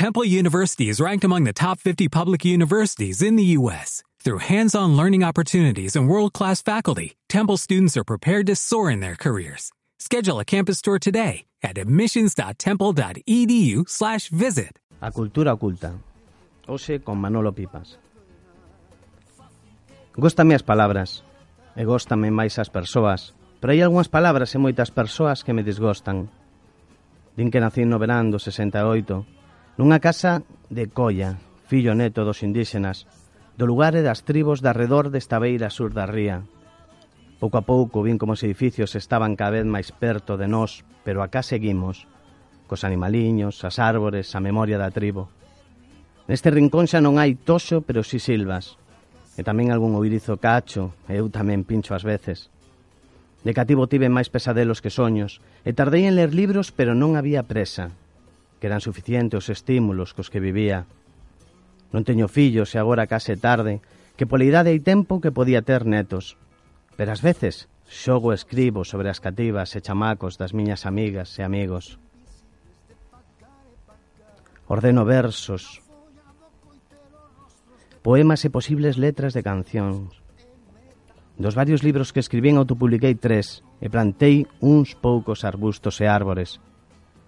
Temple University is ranked among the top 50 public universities in the U.S. Through hands-on learning opportunities and world-class faculty, Temple students are prepared to soar in their careers. Schedule a campus tour today at admissions.temple.edu/visit. A cultura oculta. Hoxe con Manolo Pipas. Góstame as palabras e góstame máis as persoas, pero hai algunhas palabras e moitas persoas que me desgostan. Din que nací no verán do 68, Nunha casa de Colla, fillo neto dos indígenas, do lugar e das tribos de arredor desta beira sur da ría. Pouco a pouco vin como os edificios estaban cada vez máis perto de nós, pero acá seguimos, cos animaliños, as árbores, a memoria da tribo. Neste rincón xa non hai toxo, pero si silvas, e tamén algún oirizo cacho, e eu tamén pincho ás veces. De cativo tive máis pesadelos que soños, e tardei en ler libros, pero non había presa que eran suficientes os estímulos cos que vivía. Non teño fillos e agora case tarde, que pola idade hai tempo que podía ter netos. Pero ás veces xogo escribo sobre as cativas e chamacos das miñas amigas e amigos. Ordeno versos, poemas e posibles letras de cancións. Dos varios libros que escribín autopubliquei tres e plantei uns poucos arbustos e árbores.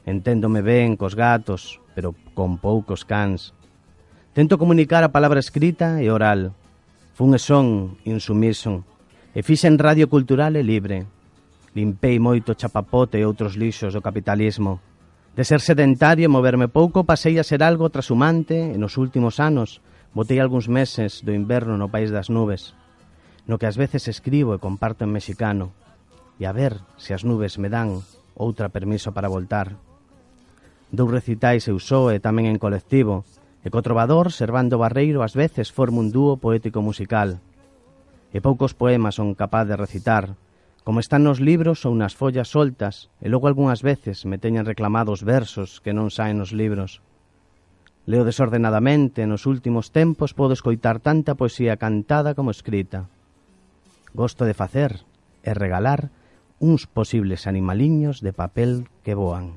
Enténdome ben cos gatos, pero con poucos cans. Tento comunicar a palabra escrita e oral. Fun e son insumiso. E fixen radio cultural e libre. Limpei moito chapapote e outros lixos do capitalismo. De ser sedentario e moverme pouco, pasei a ser algo trasumante e nos últimos anos botei algúns meses do inverno no País das Nubes, no que ás veces escribo e comparto en mexicano, e a ver se as nubes me dan outra permiso para voltar. Dous recitais eu só e tamén en colectivo, e co trovador Servando Barreiro ás veces forma un dúo poético-musical. E poucos poemas son capaz de recitar, como están nos libros ou nas follas soltas, e logo algunhas veces me teñen reclamados versos que non saen nos libros. Leo desordenadamente nos últimos tempos podo escoitar tanta poesía cantada como escrita. Gosto de facer e regalar uns posibles animaliños de papel que voan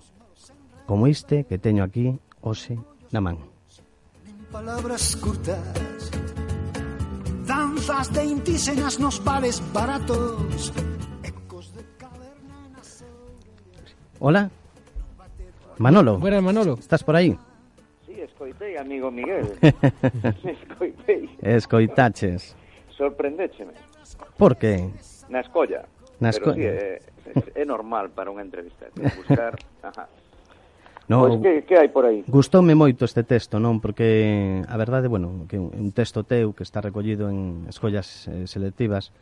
como este que teño aquí hoxe na man. Palabras curtas Danzas de intísenas nos pares baratos Ecos de Hola. Manolo. Buenas Manolo. Estás por aí? Sí, escoitei, amigo Miguel. Escoitei. Escoitaches. Sorprendécheme Por que? Na escolla. Na escolla sí, é, é, é normal para unha entrevista Buscar, ajá No, pois que, que hai por aí? Gustoume moito este texto, non? Porque a verdade, bueno, que un texto teu que está recollido en escollas eh, selectivas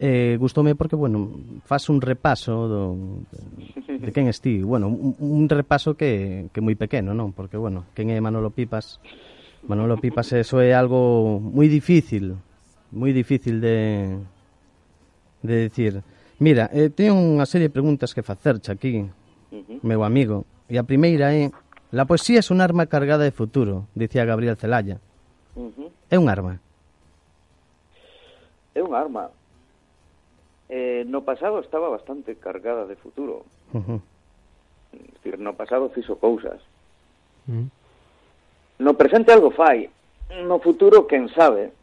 eh, gustoume porque, bueno, faz un repaso do, de quen esti. Bueno, un, un repaso que, que moi pequeno, non? Porque, bueno, quen é Manolo Pipas? Manolo Pipas, eso é algo moi difícil, moi difícil de, de decir. Mira, eh, teño unha serie de preguntas que facerche aquí, uh -huh. meu amigo. E a primeira é La poesía é un arma cargada de futuro, dicía Gabriel Celaya. Uh -huh. É un arma? É un arma. Eh, no pasado estaba bastante cargada de futuro. Uh -huh. No pasado fixo cousas. Uh -huh. No presente algo fai. No futuro, quen sabe.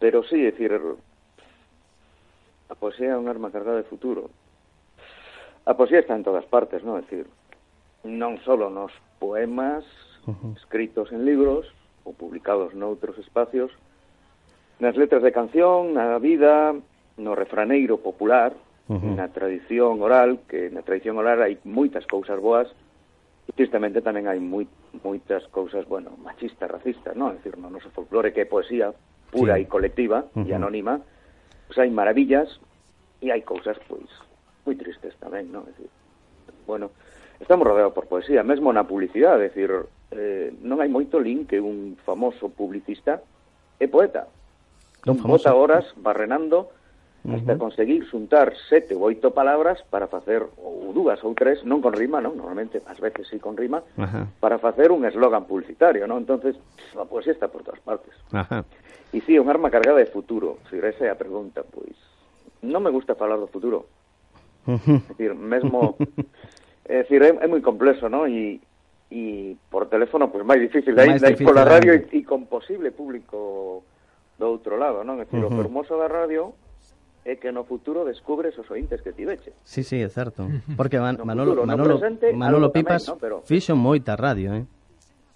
Pero sí, decir, a poesía é un arma cargada de futuro. A poesía está en todas partes, non? Decir, non só nos poemas uh -huh. escritos en libros ou publicados noutros espacios, nas letras de canción, na vida, no refraneiro popular, uh -huh. na tradición oral, que na tradición oral hai moitas cousas boas, e tristemente tamén hai moi, moitas cousas, bueno, machistas, racistas, non? É dicir, no noso folclore que é poesía pura sí. e colectiva uh -huh. e anónima, pois hai maravillas e hai cousas, pois, moi tristes tamén, non? É dicir, bueno, estamos rodeados por poesía, mesmo na publicidade, decir, eh, non hai moito link que un famoso publicista é poeta. Non bota horas barrenando hasta uh -huh. conseguir xuntar sete ou oito palabras para facer ou dúas ou tres, non con rima, non, normalmente ás veces sí con rima, Ajá. para facer un eslogan publicitario, non? Entonces, a poesía está por todas partes. Ajá. E si, sí, un arma cargada de futuro, se si esa é a pregunta, pois non me gusta falar do futuro. É dicir, mesmo Es dicir, é, é moi complexo, ¿no? Y, y, por teléfono, pues máis difícil. Máis aí, difícil pola radio e, e con posible público do outro lado, non? É dicir, uh -huh. o fermoso da radio é que no futuro descubres os ointes que ti veche. Sí, sí, é certo. Porque Man no Manolo, futuro, Manolo, no presente, Manolo Pipas tamén, no? Pero... fixo moita radio, eh?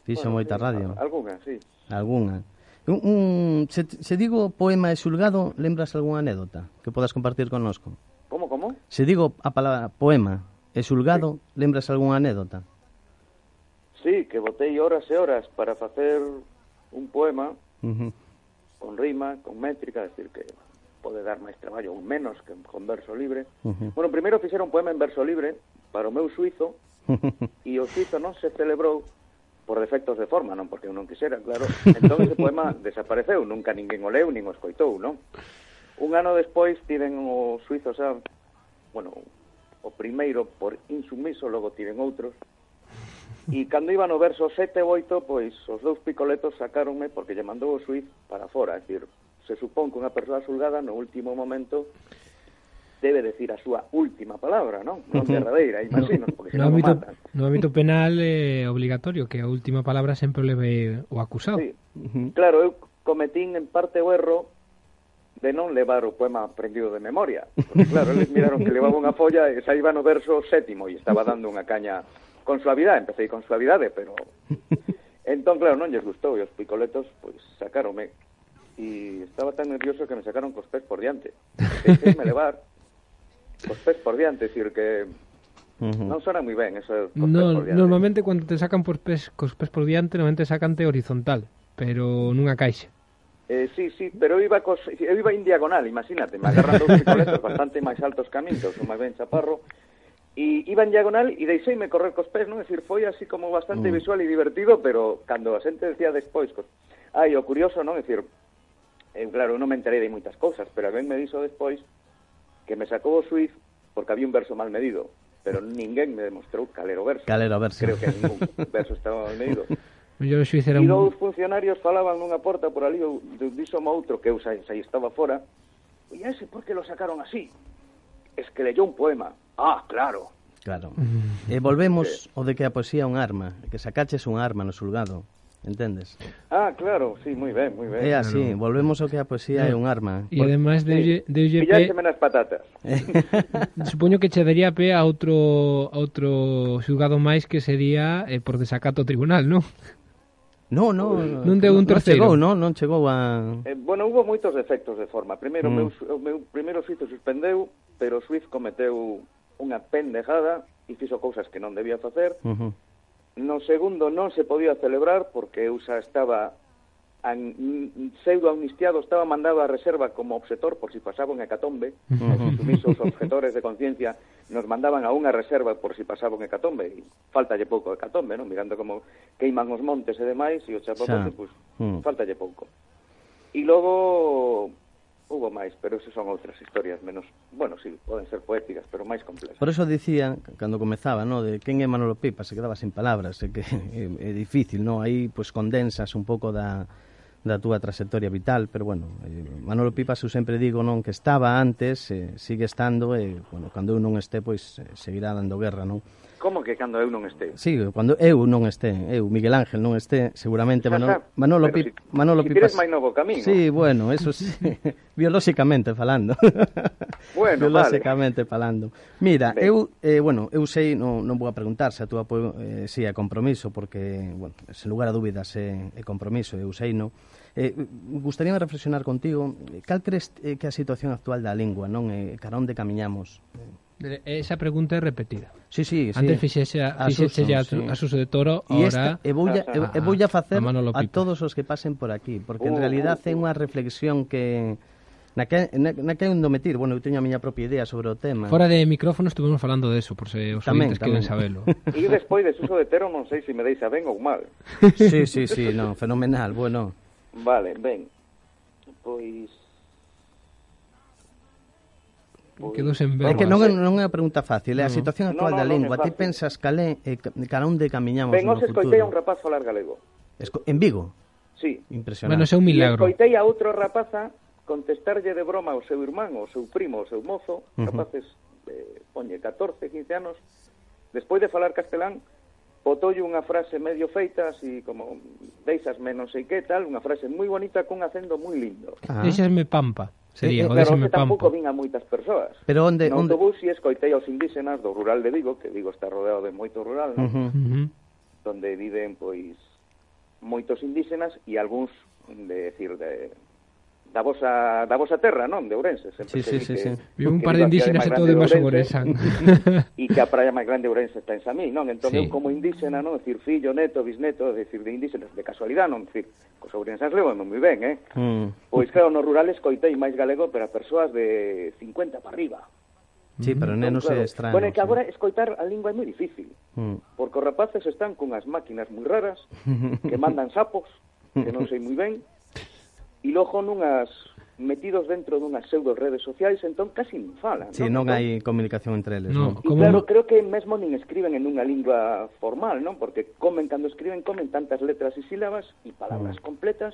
Fixo bueno, moita sí, radio. Alguna, sí. Alguna. Un, un, se, se digo poema e xulgado, lembras algunha anécdota que podas compartir connosco? Como, como? Se digo a palabra poema, E xulgado, sí. lembras algunha anécdota? Sí, que botei horas e horas para facer un poema uh -huh. con rima, con métrica, decir que pode dar máis traballo ou menos que con verso libre. Uh -huh. Bueno, primeiro fixera un poema en verso libre para o meu suizo e o suizo non se celebrou por defectos de forma, non porque eu non quixera, claro. Entón ese poema desapareceu, nunca ninguén o leu, nin o escoitou, non? Un ano despois tiven o suizo xa, bueno, o primeiro por insumiso, logo tiven outros, e cando iban o verso 7 e 8, pois os dous picoletos sacáronme porque lle mandou o suiz para fora, é dicir, se supón que unha persoa xulgada no último momento debe decir a súa última palabra, non? Non derradeira, imagino, porque senón no, ámbito, matan. No ámbito penal é eh, obligatorio que a última palabra sempre leve o acusado. Sí. Claro, eu cometín en parte o erro de non levar o poema aprendido de memoria. Porque, claro, eles miraron que levaba unha folla e saiba no verso sétimo e estaba dando unha caña con suavidade, empecé con suavidade, pero... Entón, claro, non lles gustou e os picoletos, pois, sacaronme. E estaba tan nervioso que me sacaron cos pés por diante. Deixeime levar cos pés por diante, decir que Uh -huh. Non sona moi ben eso é no, por diante. Normalmente cando te sacan por pés, cos pés por diante, normalmente sacante horizontal, pero nunha caixa. Eh, sí, sí, pero eu iba, cos, eu iba en diagonal, imagínate, me agarran dous picoletos bastante máis altos que a min, que eu sou máis ben chaparro, e iba en diagonal e deixeime correr cos pés, non? É dicir, foi así como bastante mm. visual e divertido, pero cando a xente decía despois, cos... Ah, ai, o curioso, non? É dicir, eu, eh, claro, non me enterei de moitas cousas, pero ben me dixo despois que me sacou o Swift porque había un verso mal medido, pero mm. ninguén me demostrou calero verso. Calero verso. Creo que ningún verso estaba mal medido. Mellor o xuiz era un... E dous funcionarios falaban nunha porta por ali, eu a outro que eu xa, xa estaba fora, e ese, por que lo sacaron así? Es que leyó un poema. Ah, claro. Claro. E eh, volvemos o de que a poesía é un arma, que sacaches un arma no sulgado, entendes? Ah, claro, sí, moi ben, moi ben. É así, claro. volvemos ao que a poesía é un arma. E ademais de de UGP... nas patatas. Supoño que che daría pé a outro, a outro xulgado máis que sería eh, por desacato tribunal, non? No, no, non, deu un terceiro. Non chegou, non, non chegou a Eh, bueno, hubo moitos defectos de forma. Primeiro mm. meu, o meu primeiro suizo suspendeu, pero o suiz cometeu unha pendejada e fixo cousas que non debía facer. Uh -huh. No segundo non se podía celebrar porque eu xa estaba an, pseudo amnistiado estaba mandado a reserva como obxector por si pasaba unha hecatombe, uh -huh. os objetores de conciencia nos mandaban a unha reserva por si pasaba un hecatombe, e faltalle pouco hecatombe, non? Mirando como queiman os montes e demais, e o chapapote, pois, pues, mm. faltalle pouco. E logo, Hubo máis, pero esas son outras historias menos, bueno, sí, poden ser poéticas, pero máis complexas. Por eso dicían, cando comezaba, ¿no? de quen é Manolo Pipa, se quedaba sin palabras, é que é, é difícil, ¿no? Aí, pois, pues, condensas un pouco da, da túa trayectoria vital, pero bueno, eh, Manolo Pipas eu sempre digo non que estaba antes, eh, sigue estando e eh, bueno, cando eu non este pois eh, seguirá dando guerra, non? Como que cando eu non este? Sí, cando eu non este, eu, Miguel Ángel non este, seguramente Manolo, Manolo, Pero Pi, si, Manolo si Pipas... máis novo camino. Sí, bueno, eso sí, biolóxicamente falando. Bueno, biolóxicamente vale. falando. Mira, ben. eu, eh, bueno, eu sei, non, non vou a preguntar se a túa eh, si é compromiso, porque, bueno, sen lugar a dúbidas é, é compromiso, eu sei, non? Eh, gustaríame reflexionar contigo, cal crees eh, que a situación actual da lingua, non? Eh, carón de camiñamos? Eh? Esa pregunta é repetida. Sí, sí, sí. Antes fixese, a, fixese a, Suso, sí. a Suso de Toro, e esta, ahora... Eh, e voulla, a, eh, e voulla facer a, a todos os que pasen por aquí, porque en oh. realidad é unha reflexión que... Na que, na, na que un dometir, bueno, eu teño a miña propia idea sobre o tema. Fora de micrófono estuvemos falando de eso, por se os tamén, tamén. queren sabelo. E despois de Suso de Tero non sei se me deis a ben ou mal. Sí, sí, sí, no, fenomenal, bueno. Vale, ben. Pois pois... Quedos en verbas. É que non, pois non é unha pregunta fácil, é no. a situación actual no, no, da lingua. No Ti pensas calé, eh, cara onde camiñamos ben, no futuro? Ben, escoitei a un rapaz falar galego. Esco en Vigo? Sí. Impresionante. Bueno, é un milagro. E escoitei a outro rapaza contestarlle de broma ao seu irmán, ao seu primo, ao seu mozo, uh rapaces, eh, poñe, 14, 15 anos, despois de falar castelán, botoulle unha frase medio feita, así como deixasme non sei que tal, unha frase moi bonita cun acento moi lindo. Ah. Deixasme pampa. Sería, eh, eh, pero claro, que tampouco vin a moitas persoas. Pero onde, no onde... autobús si escoitei aos indígenas do rural de Vigo, que Vigo está rodeado de moito rural, non? Uh -huh, uh -huh. Donde viven, pois, moitos indígenas e algúns, de decir, de da vosa, da vosa terra, non? De Ourense. Sempre sí, sí, sí, que, sí. Un par de indígenas e todo de Baixo Ourensan. E que a praia máis grande de Ourense está en Samil, non? Entón, sí. eu como indígena, non? Decir, fillo, neto, bisneto, decir, de indígenas, de casualidade, non? Decir, cos ourensans levo moi ben, eh? Mm. Pois claro, no rural escoitei máis galego, pero a persoas de 50 para arriba. Sí, pero entón, nenos claro. é extraño. Bueno, que agora escoitar a lingua é moi difícil, mm. porque os rapaces están con as máquinas moi raras que mandan sapos, que non sei moi ben, e logo nunhas metidos dentro dunhas pseudo redes sociais, entón casi non falan. Si, sí, non, non hai entón comunicación entre eles. No, non. Como... claro, creo que mesmo nin escriben en unha lingua formal, non? Porque comen, cando escriben, comen tantas letras e sílabas e palabras mm. completas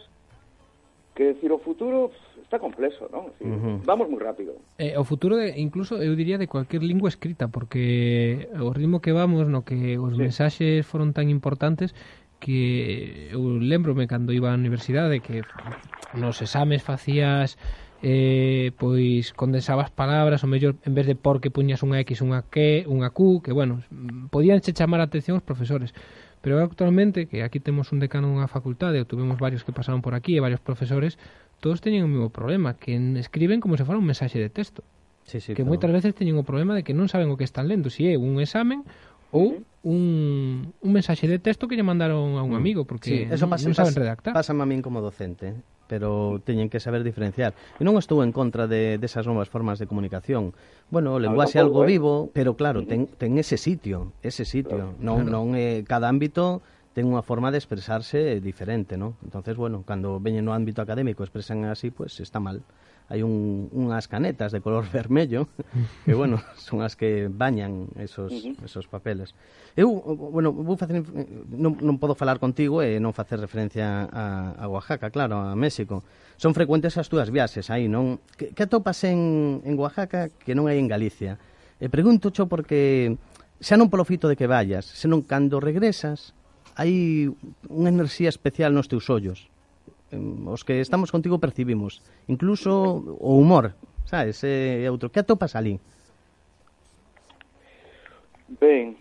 que decir o futuro está complexo, non? Decir, uh -huh. Vamos moi rápido. Eh, o futuro de, incluso eu diría de cualquier lingua escrita porque o ritmo que vamos no que os sí. mensaxes foron tan importantes que eu lembrome cando iba á universidade que nos exames facías eh, pois condensabas palabras, ou mellor en vez de por que puñas unha X, unha Q, unha Q, que bueno, podíanche chamar a atención os profesores. Pero actualmente, que aquí temos un decano dunha facultade, ou tuvemos varios que pasaron por aquí e varios profesores, todos teñen o mesmo problema, que escriben como se fora un mensaxe de texto. Sí, sí, que claro. moitas veces teñen o problema de que non saben o que están lendo, se si é un examen ou un, un mensaxe de texto que lle mandaron a un mm. amigo porque sí, eso pasa, non saben pasa, redactar. Pásame a min como docente, pero teñen que saber diferenciar. E non estou en contra de desas de novas formas de comunicación. Bueno, o lenguaxe é algo vivo, pero claro, ten, ten ese sitio, ese sitio. Non, non é, cada ámbito ten unha forma de expresarse diferente, non? Entonces, bueno, cando veñen no ámbito académico expresan así, pues está mal hai un, unhas canetas de color vermello que, bueno, son as que bañan esos, esos papeles. Eu, bueno, vou facer, non, non podo falar contigo e non facer referencia a, a Oaxaca, claro, a México. Son frecuentes as túas viaxes aí, non? Que, que atopas en, en Oaxaca que non hai en Galicia? E pregunto cho porque xa non polo fito de que vayas, senón cando regresas hai unha enerxía especial nos teus ollos os que estamos contigo percibimos, incluso o humor, sabes, é eh, outro. Que atopas ali? Ben,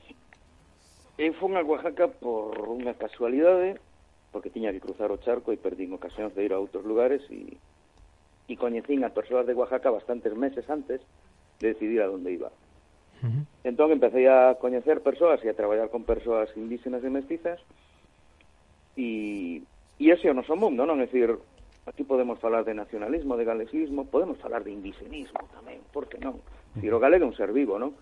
eu fui a Oaxaca por unha casualidade, porque tiña que cruzar o charco e perdín ocasións de ir a outros lugares e, e coñecín a persoas de Oaxaca bastantes meses antes de decidir a onde iba. Uh -huh. Entón empecé a coñecer persoas e a traballar con persoas indígenas e mestizas e E ese é o noso mundo, non? É dicir, aquí podemos falar de nacionalismo, de galesismo, podemos falar de indigenismo tamén, por que non? Dicir, o galego é un ser vivo, non?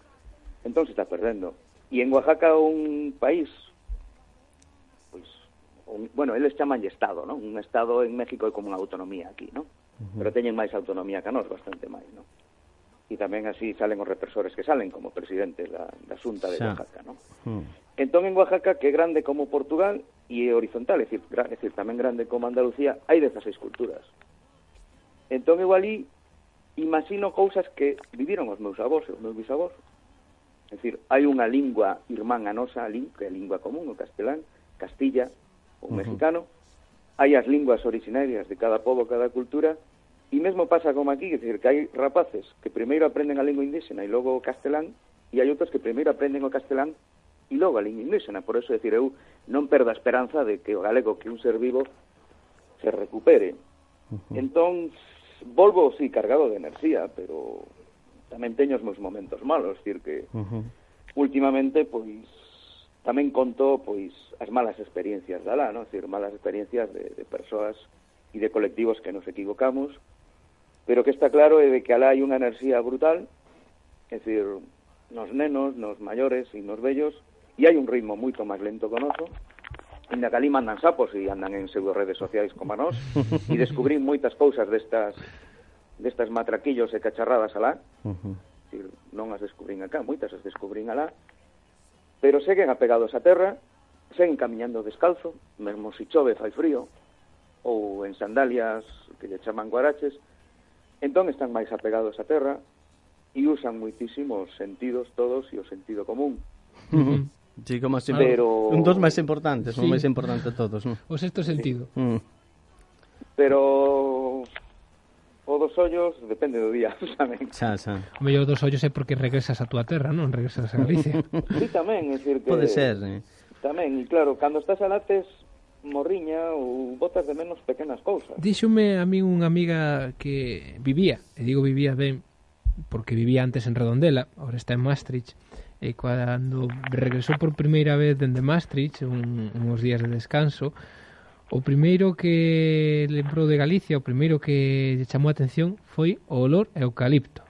Entón se está perdendo. E en Oaxaca un país pois, un, bueno, eles chamanlle Estado, non? Un Estado en México é como unha autonomía aquí, non? Pero teñen máis autonomía que nós, bastante máis, non? e tamén así salen os represores que salen como presidente da, da xunta de Oaxaca, non? Hmm. Entón, en Oaxaca, que é grande como Portugal e é horizontal, é dicir, gran, é dicir, tamén grande como Andalucía, hai 16 culturas. Entón, eu ali imagino cousas que viviron os meus avós e os meus bisavós. É dicir, hai unha lingua irmán a nosa, ali, que é a lingua común, o castelán, castilla, o uh -huh. mexicano, hai as linguas originarias de cada povo, cada cultura, E mesmo pasa como aquí, que, decir, que hai rapaces que primeiro aprenden a lingua indígena e logo o castelán, e hai outros que primeiro aprenden o castelán e logo a lingua indígena. Por eso, decir, eu non perdo a esperanza de que o galego que un ser vivo se recupere. Entón, volvo, sí, cargado de enerxía, pero tamén teño os meus momentos malos, decir que últimamente, pois, tamén conto, pois, as malas experiencias da lá, non? Decir, malas experiencias de, de persoas e de colectivos que nos equivocamos, Pero que está claro é de que alá hai unha enerxía brutal, é dicir, nos nenos, nos maiores e nos vellos, e hai un ritmo moito máis lento que o noso, Inda que ali mandan sapos e andan en pseudo redes sociais como a nós e descubrí moitas cousas destas destas matraquillos e cacharradas alá. Uh -huh. Non as descubrín acá, moitas as descubrín alá. Pero seguen apegados á terra, seguen camiñando descalzo, mesmo se chove fai frío, ou en sandalias que lle chaman guaraches, Entón están máis apegados á terra e usan moitísimos sentidos todos e o sentido común. Uh. Sí, como así, pero... un dos máis importantes, sí. o máis importante todos, non? O sexto sentido. Sí. Mm. Pero o dos ollos depende do día, tamén. Xa, xa. O mellor dos ollos é porque regresas a túa terra, non? Regresas a Galicia. sí, tamén, é dicir que... Pode ser, eh? Tamén, e claro, cando estás a Lates morriña ou botas de menos pequenas cousas. Díxome a min unha amiga que vivía, e digo vivía ben porque vivía antes en Redondela, ahora está en Maastricht, e cando regresou por primeira vez dende Maastricht, un, uns días de descanso, o primeiro que lembrou de Galicia, o primeiro que lle chamou a atención foi o olor a eucalipto.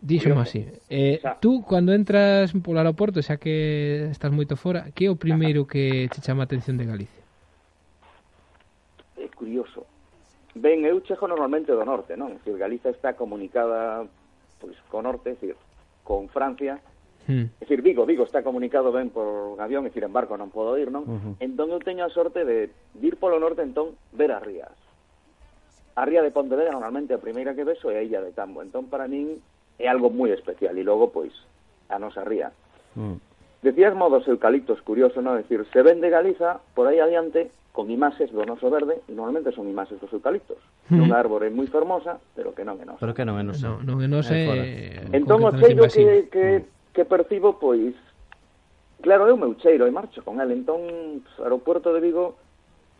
Díxome así. Eh, xa. tú, cando entras polo aeroporto, xa que estás moito fora, que é o primeiro que che chama a atención de Galicia? É curioso. Ben, eu chego normalmente do norte, non? Se Galicia está comunicada pois, co norte, é dicir, con Francia, Hmm. É dicir, Vigo, Vigo está comunicado ben por avión, é dicir, en barco non podo ir, non? Uh -huh. Entón eu teño a sorte de ir polo norte, entón, ver as rías. A ría de Pontevedra normalmente a primeira que vexo é a illa de Tambo. Entón, para min, é algo moi especial e logo pois a nosa ría. Mm. Decías modos eucaliptos, curioso, non? decir, se ven de Galiza, por aí adiante, con imaxes do noso verde, e normalmente son imaxes dos eucaliptos. Mm. Unha árbore moi fermosa, pero que non é nosa. Pero que non é nosa. Non, non é nosa é... Entón, o cheiro que, que, mm. que percibo, pois, claro, é o meu cheiro, e marcho con el. Entón, aeropuerto de Vigo,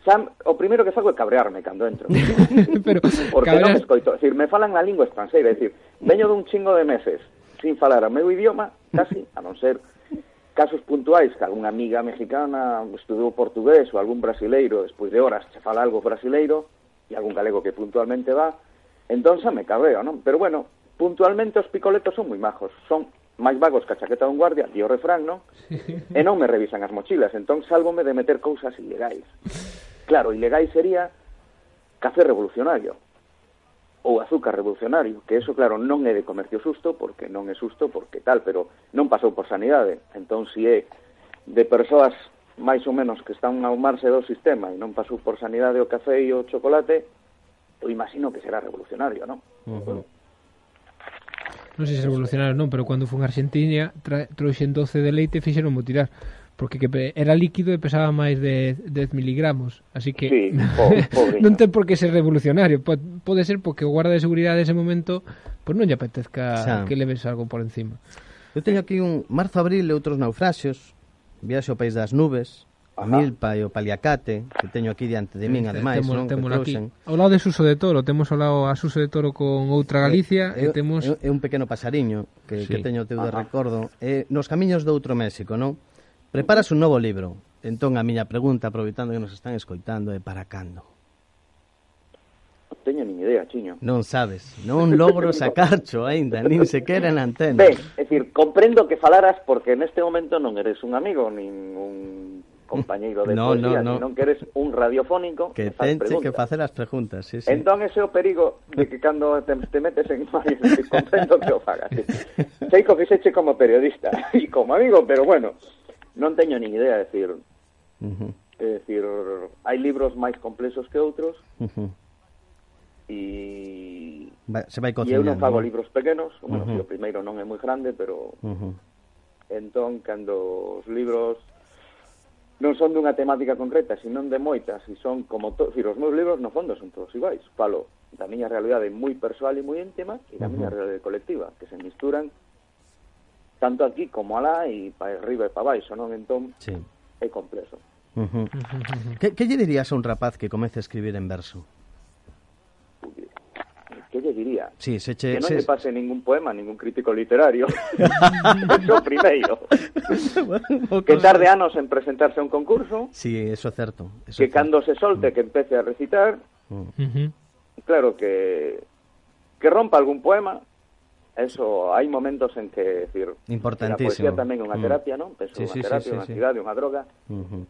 Xa, o primeiro que fago é cabrearme cando entro. Pero, Porque cabrear... non me escoito. Decir, me falan na lingua estranxeira. Decir, veño dun chingo de meses sin falar o meu idioma, casi, a non ser casos puntuais que algunha amiga mexicana estudou portugués ou algún brasileiro despois de horas che fala algo brasileiro e algún galego que puntualmente va, entón xa me cabreo, non? Pero bueno, puntualmente os picoletos son moi majos, son máis vagos que a chaqueta dun guardia, tío refrán, non? E non me revisan as mochilas, entón sálvome de meter cousas ilegais. Claro, ilegal sería café revolucionario ou azúcar revolucionario, que eso, claro, non é de comercio susto, porque non é susto, porque tal, pero non pasou por sanidade. Entón, si é de persoas máis ou menos que están a humarse do sistema e non pasou por sanidade o café e o chocolate, eu imagino que será revolucionario, non? Uh -huh. Non sei se revolucionario non, pero cando fun a Argentina, trouxen doce de leite e fixeron tirar porque que era líquido e pesaba máis de 10 miligramos, así que sí, pobre, non ten por que ser revolucionario, pode ser porque o guarda de seguridade ese momento pois non lle apetezca Xa. que leves algo por encima. Eu teño aquí un marzo, abril e outros naufraxios, viaxe ao país das nubes, a milpa e o paliacate, que teño aquí diante de min, ademais, temos, non? Temos que aquí. Ao lado de Suso de Toro, temos ao lado a Suso de Toro con outra eh, Galicia é, e, temos... É, é un pequeno pasariño que, sí. que teño teu de recordo. É, nos camiños do outro México, non? Preparas un novo libro. Entón, a miña pregunta, aproveitando que nos están escoitando, é para cando? Non teño nin idea, chiño. Non sabes, non logro sacarcho aínda, nin sequera na antena. Ben, é dicir, comprendo que falaras porque neste momento non eres un amigo, nin un compañeiro de no, poesía, no, no. non que eres un radiofónico que tenche que facer as preguntas, sí, sí. Entón ese é o perigo de que cando te, te metes en fallos, comprendo que o fagas. Sei que fixeche como periodista e como amigo, pero bueno, non teño nin idea, é dicir, uh -huh. é dicir, hai libros máis complexos que outros, uh -huh. e Va, se vai e eu non fago ¿no? libros pequenos, bueno, uh -huh. o primeiro non é moi grande, pero uh -huh. entón, cando os libros non son dunha temática concreta, senón de moitas, e son como to... Os meus libros no fondo son todos iguais. Falo da miña realidade moi persoal e moi íntima e da uh -huh. miña realidade colectiva, que se misturan tanto aquí como alá e para arriba e para baixo, non? Entón Sí. é complexo. Que, que lle dirías a un rapaz que comece a escribir en verso? Que lle diría? Sí, se che... Que non se... lle pase ningún poema, ningún crítico literario. Eso primeiro. Bueno, Que cos- tarde anos en presentarse a un concurso, Sí, eso é certo. Eso que certo. cando se solte que empece a recitar, Mm. Ujú. claro que que rompa algún poema Eso, hai momentos en que, decir, Importantísimo. a poesía tamén é unha mm. terapia, mm. non? Penso sí, unha sí, terapia, sí, sí, unha ansiedade, sí. unha droga. Uh -huh.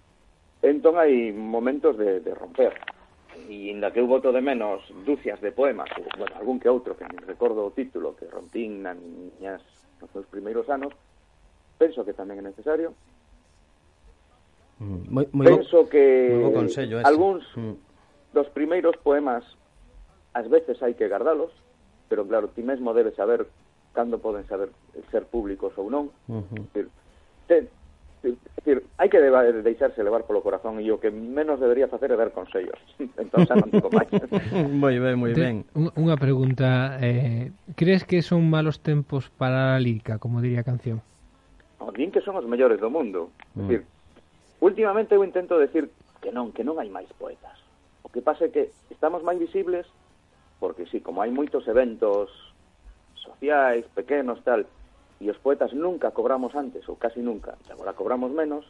Entón hai momentos de, de romper. E inda que eu voto de menos dúcias de poemas, ou, bueno, algún que outro, que me recordo o título, que rompín na niñas nos meus primeiros anos, penso que tamén é necesario. Mm. Moi, moi penso que moi bo consello ese. algúns mm. dos primeiros poemas ás veces hai que gardalos, pero claro, ti mesmo debes saber cando poden saber ser públicos ou non. Uh -huh. Decir, te, decir, hai que deba, deixarse levar polo corazón e o que menos debería facer é dar consellos. entón, xa non digo máis. moi ben, moi ben. Unha pregunta, eh, crees que son malos tempos para a lírica, como diría a canción? Din que son os mellores do mundo. Uh -huh. Mm. Decir, últimamente eu intento decir que non, que non hai máis poetas. O que pasa é que estamos máis visibles porque sí, como hai moitos eventos sociais, pequenos, tal, e os poetas nunca cobramos antes, ou casi nunca, e agora cobramos menos,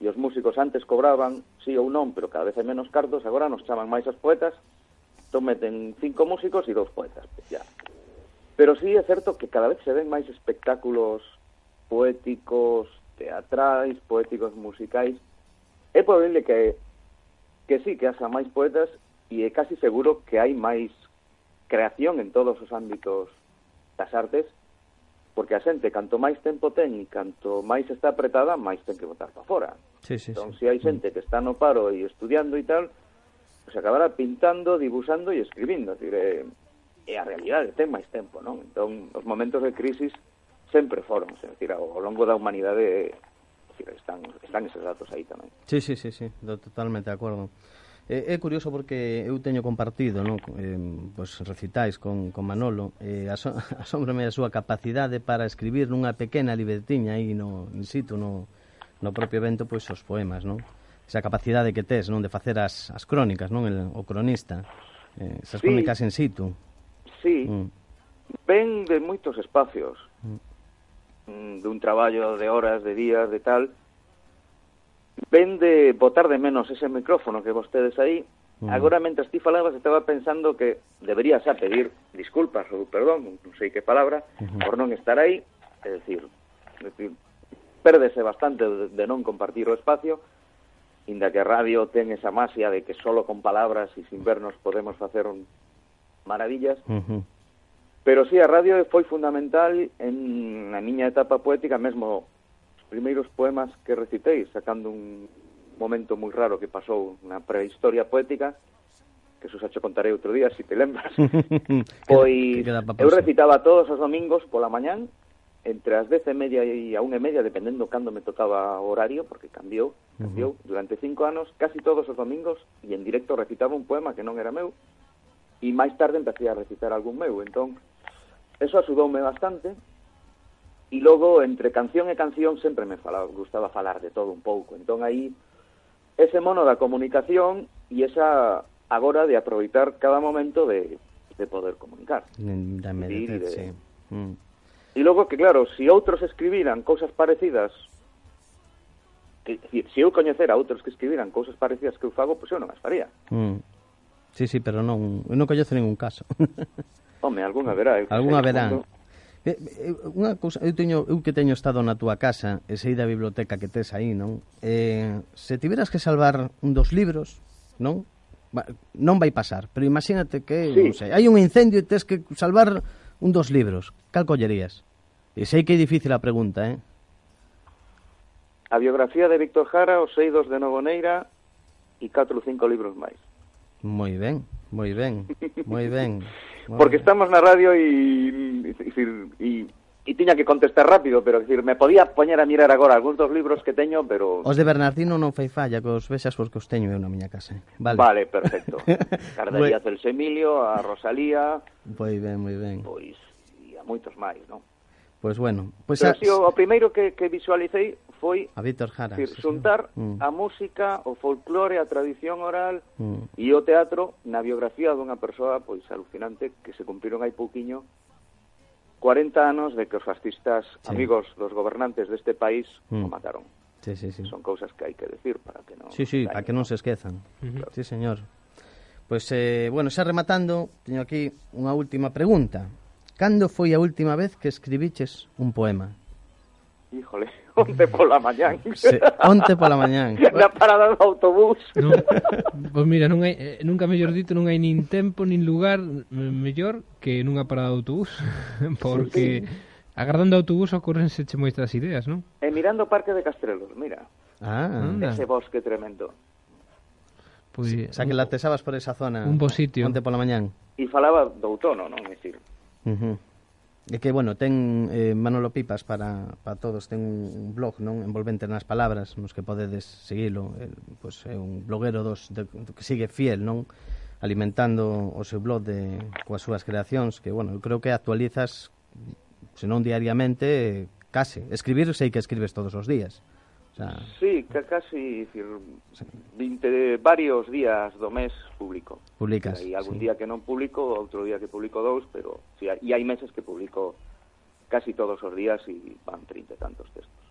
e os músicos antes cobraban, sí ou non, pero cada vez hai menos cartos, agora nos chaman máis os poetas, entón meten cinco músicos e dous poetas, ya. Pero sí é certo que cada vez se ven máis espectáculos poéticos, teatrais, poéticos musicais, é probable que que sí, que haxa máis poetas e é casi seguro que hai máis creación en todos os ámbitos das artes, porque a xente, canto máis tempo ten e canto máis está apretada, máis ten que botar para fora. Sí, sí, entón, sí. se hai xente que está no paro e estudiando e tal, pues acabará pintando, dibujando e escribindo. Dire, eh, é a realidade, ten máis tempo, non? Entón, os momentos de crisis sempre foron, é dicir, ao longo da humanidade decir, están, están esos datos aí tamén. Sí, sí, sí, sí, totalmente de acordo. É, é curioso porque eu teño compartido non? Eh, pues, recitais con, con Manolo eh, aso, asómbrame a súa capacidade para escribir nunha pequena libretiña aí no, in situ, no, no propio evento pois os poemas, non? Esa capacidade que tes, non, de facer as, as crónicas, non, El, o cronista. Eh, esas sí. crónicas in situ. Sí. Mm. Ven de moitos espacios. Mm. mm dun traballo de horas, de días, de tal, ven de botar de menos ese micrófono que vostedes aí, mm. agora mentre ti falabas estaba pensando que deberías a pedir disculpas ou perdón, non sei que palabra, por non estar aí, é dicir, é dicir perdese bastante de non compartir o espacio, inda que a radio ten esa masia de que solo con palabras e sin vernos podemos facer un maravillas, uh pero sí, a radio foi fundamental en a miña etapa poética, mesmo primeiros poemas que recitei, sacando un momento moi raro que pasou na prehistoria poética, que xa che contarei outro día, se si te lembras. pois eu recitaba todos os domingos pola mañán, entre as dez e media e a unha e media, dependendo cando me tocaba o horario, porque cambiou, cambiou uh -huh. durante cinco anos, casi todos os domingos, e en directo recitaba un poema que non era meu, e máis tarde empecé a recitar algún meu, entón, eso axudoume bastante, E logo, entre canción e canción, sempre me falaba, gustaba falar de todo un pouco. Entón, aí, ese mono da comunicación e esa agora de aproveitar cada momento de, de poder comunicar. Mm, da meditar, de... sí. Mm. E logo que, claro, se si outros escribiran cousas parecidas, que, se si eu coñecera outros que escribiran cousas parecidas que eu fago, pois pues eu non as faría. Mm. Sí, sí, pero non, eu non coñezo ningún caso. Home, algunha verá. Alguna verá. Mundo Eh, eh, Unha cousa, eu teño eu que teño estado na túa casa e sei da biblioteca que tes aí, non? Eh, se tiveras que salvar un dos libros, non? Non vai pasar, pero imagínate que, sí. non sei, hai un incendio e tes que salvar un dos libros. Cal collerías? E sei que é difícil a pregunta, eh? A biografía de Víctor Jara, Os Eidos de Novoneira e catro ou cinco libros máis. Moi ben, moi ben, moi ben. porque estamos na radio e, e, e e tiña que contestar rápido, pero decir, me podía poñer a mirar agora algúns dos libros que teño, pero... Os de Bernardino non fai falla, que os vexas porque os teño eu na miña casa. Eh. Vale, vale perfecto. Cardería. Celso Emilio, a Rosalía... Moi ben, moi ben. Pois, e a moitos máis, non? Pois bueno, pois Pero, a... si, o, o primeiro que, que visualicei foi a Víctor Jara, decir, xuntar sí. Mm. a música, o folclore, a tradición oral mm. e o teatro na biografía dunha persoa pois alucinante que se cumpriron hai pouquiño 40 anos de que os fascistas sí. amigos dos gobernantes deste país mm. o mataron. Sí, sí, sí. Son cousas que hai que decir para que non Sí, sí, para que non se esquezan. Sí, señor. Pois, pues, eh, bueno, xa rematando, teño aquí unha última pregunta. Cando foi a última vez que escribiches un poema? Híjole, onte pola mañán. Se, onte pola mañán. Na parada do autobús. Non, pois mira, non hai, eh, nunca mellor dito, non hai nin tempo, nin lugar eh, mellor que nunha parada de autobús. Porque sí, sí. agardando autobús ocorrense che moitas ideas, non? E mirando o Parque de Castrelos, mira. Ah, anda. Ese bosque tremendo. Pois, pues, sí, o sea, que latesabas por esa zona. Un bo sitio. Onte pola mañán. E falaba do outono, non? É dicir, Uh -huh. E que, bueno, ten eh, Manolo Pipas para, para todos, ten un blog, non? Envolvente nas palabras, nos que podedes seguilo. Eh, pois é un bloguero dos, de, que sigue fiel, non? Alimentando o seu blog de, coas súas creacións, que, bueno, eu creo que actualizas, senón diariamente, case. Escribir sei que escribes todos os días. O sea, sí, casi decir, 20, varios días do mes publico. Publicas. Hai algún sí. día que non publico, outro día que publico dous, pero sí, e hai meses que publico casi todos os días e van 30 e tantos textos.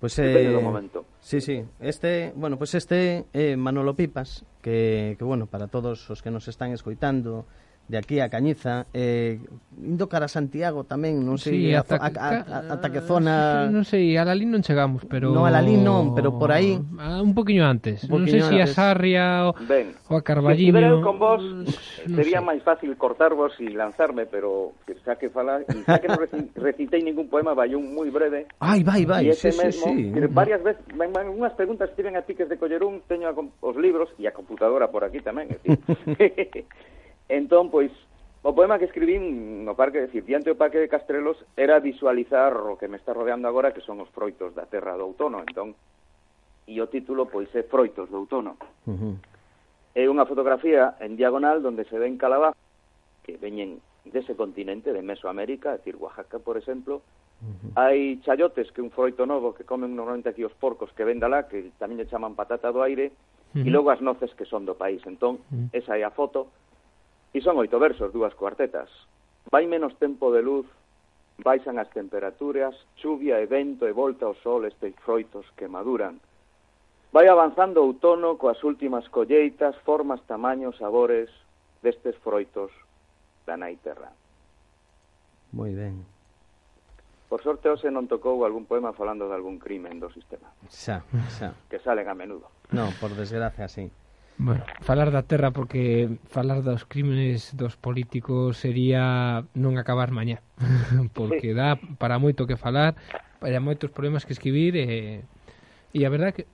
Pues, Depende eh, do momento. Sí, sí. Este, bueno, pues este eh, Manolo Pipas, que, que bueno, para todos os que nos están escoitando, de aquí a Cañiza eh, indo cara a Santiago tamén non sei sí, ata, a, a, a, ata que zona non sei, a Lalín non chegamos pero non, a Lalín non, pero por aí ah, un poquinho antes, un non sei se si a Sarria o, ben, o a Carballiño. Se con vos mm, eh, non sería máis fácil cortarvos e lanzarme, pero xa que fala, xa que non recitei ningún poema vai un moi breve. Ai, vai, vai, sí, mesmo, sí, sí. varias veces ben, ben, unhas preguntas tiven a piques de coller un teño a, os libros e a computadora por aquí tamén é dicir... Entón, pois, o poema que escribín no parque, decir, diante do parque de Castrelos, era visualizar o que me está rodeando agora, que son os froitos da terra do outono. Entón, e o título, pois, é Froitos do outono. Uh -huh. É unha fotografía en diagonal onde se ven calabazas que veñen dese continente de Mesoamérica, decir, Oaxaca, por exemplo, Hai chayotes, que é un froito novo que comen normalmente aquí os porcos que ven dalá, que tamén lle chaman patata do aire, uh -huh. e logo as noces que son do país. Entón, uh -huh. esa é a foto E son oito versos, dúas cuartetas. Vai menos tempo de luz, baixan as temperaturas, chuvia e vento e volta ao sol estes froitos que maduran. Vai avanzando o outono coas últimas colleitas, formas, tamaños, sabores destes froitos da nai terra. Moi ben. Por sorte hoxe non tocou algún poema falando de algún crimen do sistema. Xa, xa. Que salen a menudo. Non, por desgracia, sí. Bueno, falar da terra porque falar dos crímenes dos políticos sería non acabar mañá, porque dá para moito que falar, para moitos problemas que escribir e, e a verdade que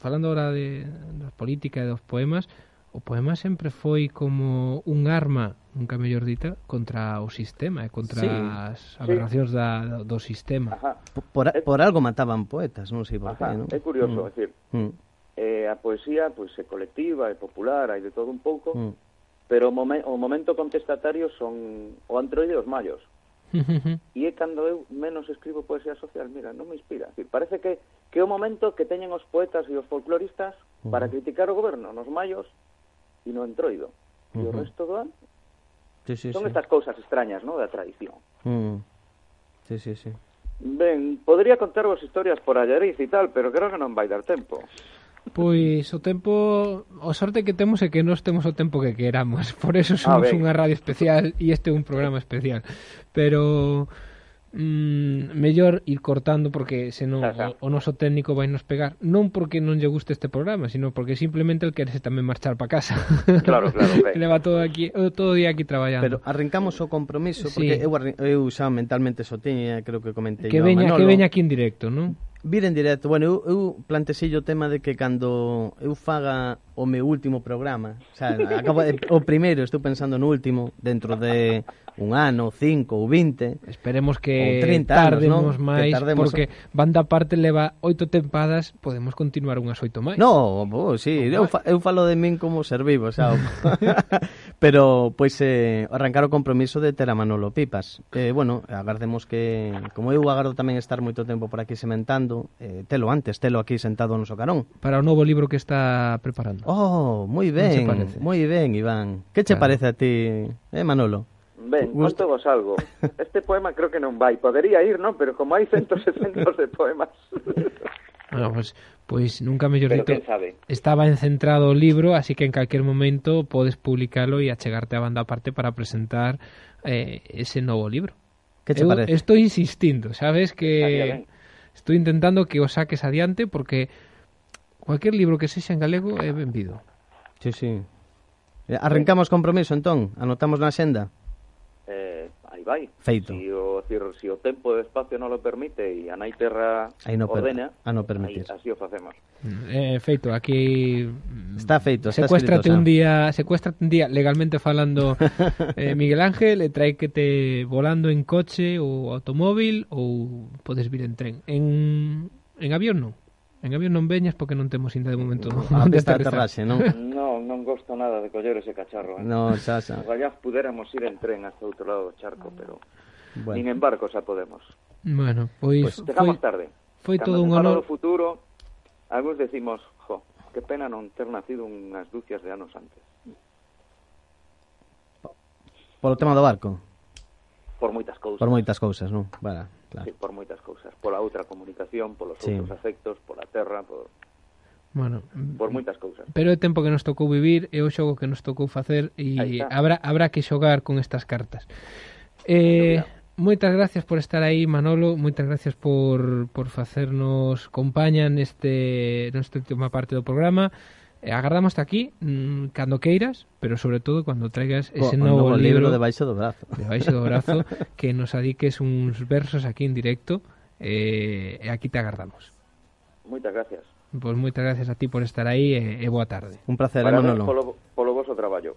falando agora de, da política e dos poemas, o poema sempre foi como un arma, nunca mellor dita, contra o sistema e contra sí, as aberracións sí. da, do sistema. Ajá. Por, por algo mataban poetas, non sei por Ajá, qué, non? É curioso, mm. decir, mm eh, a poesía pois é colectiva, é popular, hai de todo un pouco, mm. pero o, momen, o momento contestatario son o antroide e os mallos. e é cando eu menos escribo poesía social, mira, non me inspira. Decir, parece que que é o momento que teñen os poetas e os folcloristas mm. para criticar o goberno nos mallos e no entroido. E mm -hmm. o resto do ano sí, sí, son sí. estas cousas extrañas, ¿no? da tradición. Mm. Sí, sí, sí. Ben, podría contarvos historias por Allariz e tal, pero creo que non vai dar tempo. Pois o tempo, o sorte que temos é que nós temos o tempo que queramos, por eso somos ah, unha radio especial e este é un programa especial. Pero mm, mellor ir cortando porque senón xa, xa. o, o noso técnico vai nos pegar, non porque non lle guste este programa, sino porque simplemente el querese tamén marchar para casa. Claro, claro. Ben. Leva todo aquí todo o día aquí traballando. Pero arrancamos o compromiso porque sí. eu, eu xa mentalmente so teña, eh, creo que comentei que veña, Manolo. Que veña aquí en directo, non? vir en directo. Bueno, eu, eu plantexei o tema de que cando eu faga o meu último programa, o, sea, acabo de, o primeiro, estou pensando no último, dentro de un ano, cinco ou vinte. Esperemos que tardemos anos, non? máis, que tardemos... porque banda parte leva oito tempadas, podemos continuar unhas oito máis. No, bo, sí, eu, eh. fa, eu falo de min como ser vivo, xa. Pero, pois, eh, arrancar o compromiso de ter a Manolo Pipas. Eh, bueno, agardemos que, como eu agardo tamén estar moito tempo por aquí sementando, eh, telo antes, telo aquí sentado no socarón. Para o novo libro que está preparando. Oh, moi ben, moi ben, Iván. Que che claro. parece a ti, eh, Manolo? Ben, conto vos algo. Este poema creo que non vai. Podería ir, non? Pero como hai centos e centos de poemas. Bueno, pues, pois nunca quen sabe. estaba encentrado o libro, así que en calquer momento podes publicalo e achegarte a banda aparte para presentar eh, ese novo libro. Que che Eu parece? Estou insistindo, sabes que ben. estou intentando que o saques adiante porque cualquier libro que sexa en galego é benvido. Sí, sí. Eh, Arrancamos compromiso, entón? Anotamos na xenda? vai. Feito. Si o, decir, si o tempo e espacio non lo permite e a nai terra aí no ordena, a no permitir. Aí, así o facemos. Eh, eh feito, aquí mm, está feito, está secuéstrate escrito, un día, secuéstrate un día legalmente falando eh, Miguel Ángel, e trae que te volando en coche ou automóvil ou podes vir en tren. En en avión non? En avión non veñas porque non temos inda de momento A onde está aterraxe, non? non, non gosto nada de coller ese cacharro. Eh? Non, xa, xa. Ojalá pudéramos ir en tren hasta outro lado do charco, pero bueno. nin en barco xa podemos. Bueno, pois... Pues, Chegamos foi, tarde. Foi Cando todo un honor. do futuro, algúns decimos, jo, que pena non ter nacido unhas ducias de anos antes. Polo tema do barco? Por moitas cousas. Por moitas cousas, non? Vale claro. por moitas cousas, pola outra comunicación, polos sí. outros afectos, pola terra, por Bueno, por moitas cousas. Pero é tempo que nos tocou vivir e o xogo que nos tocou facer e habrá habrá que xogar con estas cartas. Eh, moitas gracias por estar aí, Manolo, moitas gracias por por facernos compaña neste nesta última parte do programa. Eh, agardamos aquí mmm, cando queiras, pero sobre todo cando traigas ese o, novo, novo libro, libro de baixo do brazo. De baixo do brazo que nos adiques uns versos aquí en directo eh, e aquí te agardamos. Moitas gracias. Pois pues moitas gracias a ti por estar aí e, e boa tarde. Un placer, Para Manolo. Polo, polo vosso traballo.